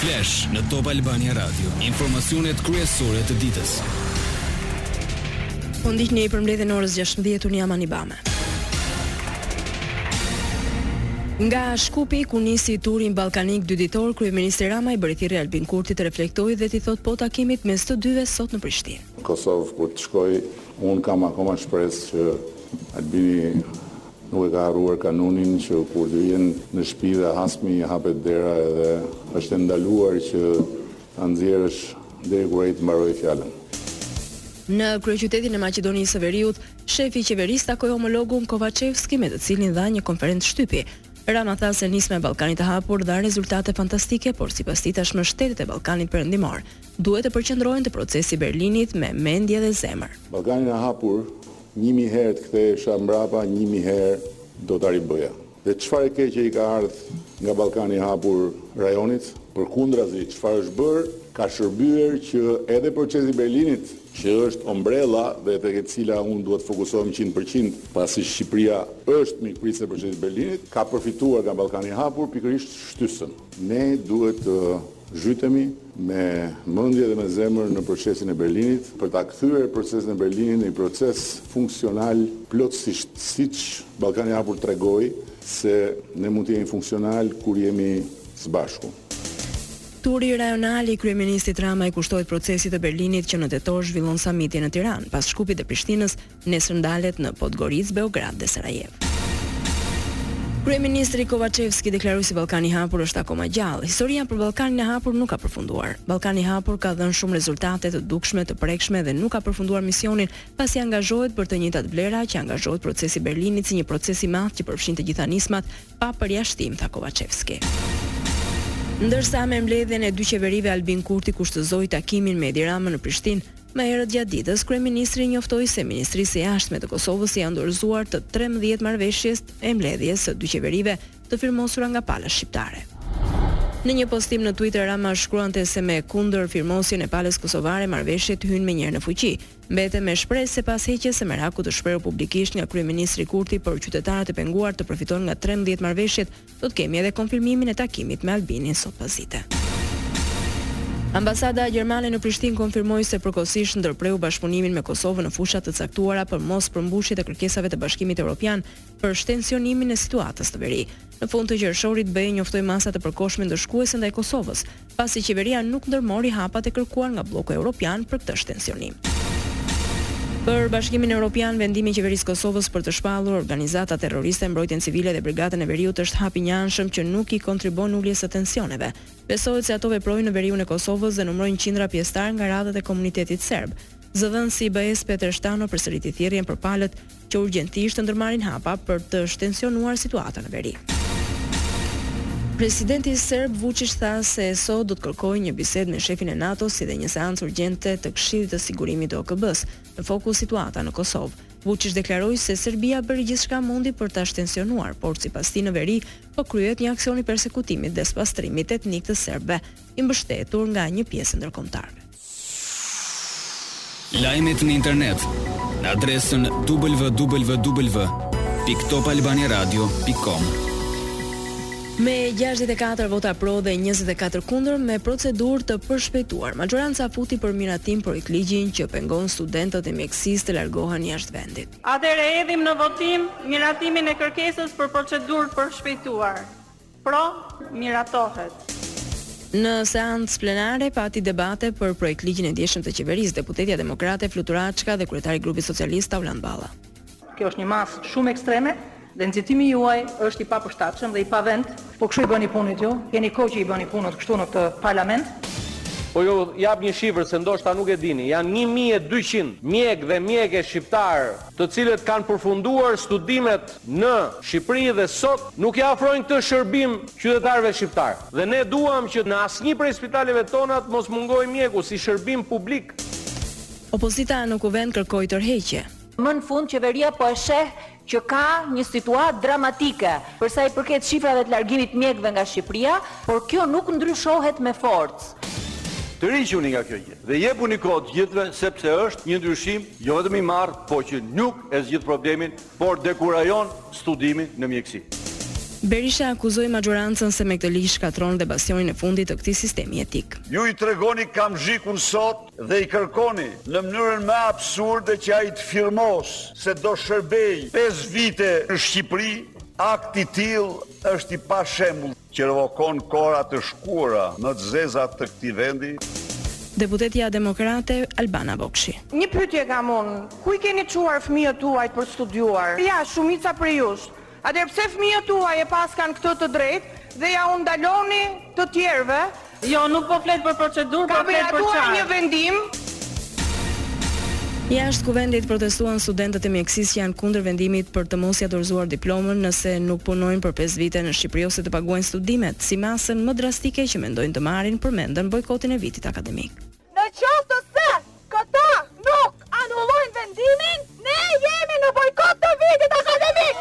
Flash në Top Albania Radio, informacionet kryesore të ditës. Po ndiqni përmbledhjen e orës 16 unë jam Ani Bame. Nga Shkupi ku nisi turin ballkanik dy ditor, kryeministri Rama i bëri thirrje Albin Kurtit të reflektojë dhe t'i thotë po takimit mes të dyve sot në Prishtinë. Kosovë kur të shkoj, unë kam akoma shpresë që Albini Nuk e ka harruar kanunin që kur të vjen në shpi dhe hasmi i hapet dera edhe është e ndaluar që ta nxjerrësh deri kur ai të mbarojë fjalën. Në kryeqytetin e Maqedonisë së Veriut, shefi i qeverisë takoi homologun Kovaçevski me të cilin dha një konferencë shtypi. Rama tha se nisma e Ballkanit të Hapur dha rezultate fantastike, por sipas tij tashmë shtetet e Ballkanit Perëndimor duhet të përqendrohen te procesi i Berlinit me mendje dhe zemër. Ballkanin e Hapur Një mijë herë të kthehesha mbrapa një mijë herë do ta ribëja. Dhe çfarë e keqe i ka ardhë nga Ballkani i Hapur rajonit? Përkundrazi, çfarë është bërë, ka shërbyer që edhe Procesi i Berlinit, që është ombrella dhe tek e cila unë duhet të fokusohem qind për qind, pasi Shqipëria është mikpritëse e Procesit të Berlinit, ka përfituar nga Ballkani i Hapur pikërisht shtysën. Ne duhet të zhytemi me mendje dhe me zemër në procesin e Berlinit, për ta kthyer procesin e Berlinit në një proces funksional plotësisht, siç Ballkani i Hapur tregoi se ne mund të jemi funksional kur jemi së bashku. Turi rajonal i kryeministrit Rama i kushtohet procesit të Berlinit që në tetor zhvillon samitin në Tiranë, pas Shkupit e Prishtinës, Nesër ndalet në Podgoricë, Beograd dhe Sarajevë. Kryeministri Kovaçevski deklaroi se Ballkani i Hapur është akoma gjallë. Historia për Ballkanin e Hapur nuk ka përfunduar. Ballkani i Hapur ka dhënë shumë rezultate të dukshme, të prekshme dhe nuk ka përfunduar misionin, pasi angazhohet për të njëjtat vlera që angazhohet Procesi i Berlinit si një proces i madh që përfshin të gjitha nismat, pa përjashtim, tha Kovaçevski. Ndërsa me mbledhjen e dy qeverive Albin Kurti kushtëzoi takimin me Edi Ramën në Prishtinë, më herët gjatë ditës kryeministri njoftoi se Ministrisë së Jashtme të Kosovës i janë dorëzuar të trembëdhjetë marrëveshjet e mbledhjes së dy qeverive të firmosura nga pala shqiptare. Në një postim në Twitter Rama shkruante se me kundërfirmosjen e palës kosovare marrëveshjet hyjnë menjëherë në fuqi, Mbetem me shpresë se pas heqjes së merakut të shprehur publikisht nga kryeministri Kurti për qytetarët e penguar të përfitojnë nga trembëdhjetë marrëveshjet, do të kemi edhe konfirmimin e takimit me Albinin sot pasdite. Ambasada gjermane në Prishtinë konfirmoi se përkohësisht ndërpreu bashkëpunimin me Kosovën në fusha të caktuara për mospërmbushje të kërkesave të Bashkimit Europian për shtensionimin e situatës në veri. Në fund të qershorit BE njoftoi masat e përkohshme ndëshkuese ndaj Kosovës, pasi qeveria nuk ndërmori hapat e kërkuar nga blloku europian për këtë shtensionim. Për Bashkimin Europian, vendimi i qeverisë Kosovës për të shpallur organizata terroriste, Mbrojtjen Civile dhe Brigadën e Veriut është hap i njëanshëm që nuk i kontribon uljes së tensioneve. Besohet se ato veprojnë në veriun e Kosovës dhe numrojnë qindra pjesëtarë nga radhët e komunitetit serb. Zëdhënësi i BE-së Peter Stano përsëriti thirrjen për palët që urgjentisht të ndërmarrin hapa për të shtensionuar situatën në veri. Presidenti serb Vuçiç tha se sot do të kërkojë një bisedë me shefin e NATO-s si dhe një seancë urgjente të Këshillit të Sigurimit të OKB-së, në fokus situata në Kosovë. Vuçiç deklaroi se Serbia bëri gjithçka mundi për ta shtensionuar, por sipas tij në veri po kryhet një aksion i persekutimit dhe spastrimit etnik të serbëve, i mbështetur nga një pjesë e ndërkombëtarëve. Lajmet në internet në adresën www.topalbaniaradio.com. Me gjashtëdhjetë e katër vota pro dhe njëzet e katër kundër me procedurë të përshpejtuar, maxhoranca futi për miratim projektligjin që pengon studentët e mjekësisë të largohen jashtë vendit. Atëherë hedhim në votim miratimin e kërkesës për procedurë të përshpejtuar. Pro, miratohet. Në seancë plenare pati debate për projektligjin e ndjeshëm të Qeverisë, deputetja demokrate Flutura Açka dhe kryetari i grupit socialist Taulant Balla. Kjo është një masë shumë ekstreme dhe nxitimi juaj është i papërshtatshëm dhe i pavend. Po kështu i bëni punët ju, keni kohë që i bëni punët kështu në këtë parlament. Po ju jap një shifër se ndoshta nuk e dini, janë një mijë e dyqind mjekë dhe mjeke shqiptarë të cilët kanë përfunduar studimet në Shqipëri dhe sot nuk ia ofrojnë këtë shërbim qytetarëve shqiptarë. Dhe ne duam që në asnjë prej spitaleve tona të mos mungojë mjeku si shërbim publik. Opozita në Kuvend kërkoi tërheqje. Më në fund qeveria po e sheh që ka një situatë dramatike për sa i përket shifrave të largimit të mjekëve nga Shqipëria, por kjo nuk ndryshohet me forcë. Tërhiquni nga kjo gjë. Dhe jepuni kohë të gjithëve sepse është një ndryshim jo vetëm i marrë po që nuk e zgjidh problemin por dekurajon studimin në mjekësi. Berisha akuzoi maxhorancën se me këtë ligj shkatërron dhe bastionin e fundit të këtij sistemi etik. Ju i tregoni kamzhikun sot dhe i kërkoni në mënyrën më absurde që ai të firmosë se do shërbejë pesë vite në Shqipëri, akt i tillë është i pashembullt. Që revokon kohëra të shkuara më të zeza të këtij vendi. Deputetja demokrate, Albana Vokshi. Një pyetje kam unë, ku i keni çuar fëmijët tuaj për studiuar? Ja, shumica prej jush. Atëherë pse fëmijët tuaj e paskan këtë të drejtë dhe ua ndaloni të tjerëve Jo, nuk po flet për procedurë, po flet për çaj. Ka miratuar një vendim. Jashtë Kuvendit protestuan studentët e mjekësisë që janë kundër vendimit për të mos ia dorëzuar diplomën nëse nuk punojnë për pesë vite në Shqipëri ose të paguajnë studimet, si masën më drastike që mendojnë të marrin, përmendën bojkotin e vitit akademik. Në qoftë se këta nuk anullojnë vendimin, ne jemi në bojkot të vitit akademik!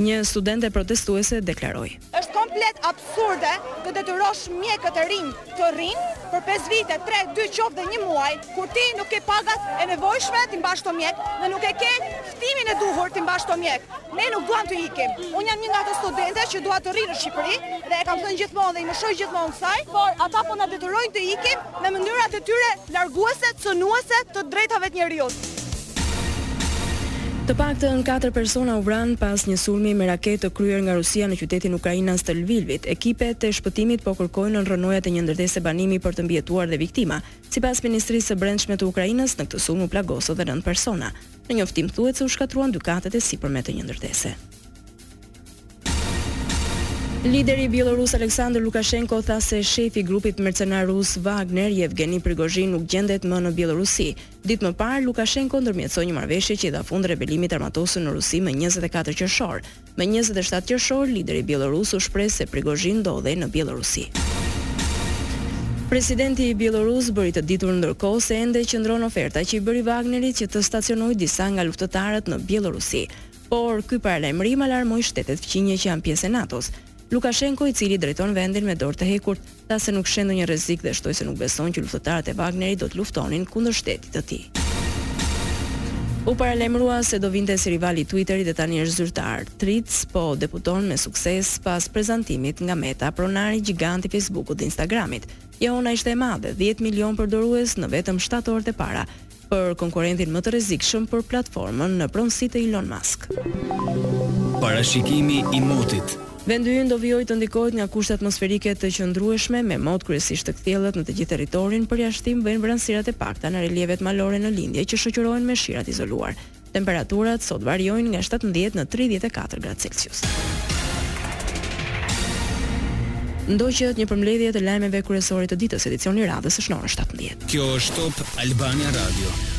Një studente protestuese deklaroi. Është komplet absurde të detyrosh mjekët e rinj të rrinë për pesë vite, tre, dy, qoftë dhe një muaj, kur ti nuk ke pagat e nevojshme t'i mbash këto mjekë dhe nuk e ke ftimin e duhur t'i mbash këto mjekë. Ne nuk duam të ikim. Unë jam një nga ato studente që dua të rri në Shqipëri dhe e kam thënë gjithmonë dhe i mëshoj gjithmonë kësaj, por ata po na detyrojnë të ikim me mënyrat e tyre Larguese, cënuese të drejtave të njeriut. Të paktën katër persona u vranë pas një sulmi me raketë të kryer nga Rusia në qytetin ukrainas të Lvivit. Ekipet e shpëtimit po kërkojnë nën rrënojat e një ndërtese banimi për të mbijetuar dhe viktima. Sipas Ministrisë së Brendshme të Ukrainës, në këtë sulm u plagosën dhe nëntë persona. Në njoftim thuhet se u shkatërruan dy katet e sipërme të një ndërtese. Lideri bjellorus Aleksandër Lukashenko tha se shefi i grupit mercenar rus Wagner, Yevgeny Prigozhin nuk gjendet më në Bjellorusi. Ditë më parë, Lukashenko ndërmjetësoi një marrëveshje që i dha fund rebelimit të armatosur në Rusi më njëzet e katër qershor. Më njëzet e shtatë qershor, lideri bjellorus u shpreh se Prigozhin ndodhej në Bjellorusi. Presidenti bjellorus bëri të ditur ndërkohë se ende qëndron oferta që i bëri Wagnerit që të stacionojë disa nga luftëtarët në Bjellorusi. Por, ky paralajmërim alarmoi shtetet fqinje që janë pjesë e NATO-s. Lukashenko, i cili drejton vendin me dorë të hekurt, tha se nuk sheh ndonjë rrezik dhe shtoi se nuk beson që luftëtarët e Wagnerit do të luftonin kundër shtetit të tij. U paralajmërua se do vinte si rival i Twitter-it dhe tani është zyrtar. Threads po debuton me sukses pas prezantimit nga Meta, pronari, gjiganti i Facebook-ut dhe Instagram-it. Jehona ishte e madhe, dhjetë milionë përdorues në vetëm shtatë orët e para. Për konkurrentin më të rrezikshëm për platformën në pronësi të Elon Musk. Parashikimi i motit. Vendi ynë do vijojë të ndikohet nga kushte atmosferike të qëndrueshme, me mot kryesisht të kthjellët në të gjithë territorin, përjashtim bëjnë vranësirat e pakta në relievet malore në lindje që shoqërohen me shira të izoluar. Temperaturat sot variojnë nga shtatëmbëdhjetë në tridhjetë e katër gradë Celsius. Ndoqët një përmbledhje të lajmeve kryesore të ditës, edicioni i radhës është në orën shtatëmbëdhjetë. Kjo është Top Albania Radio.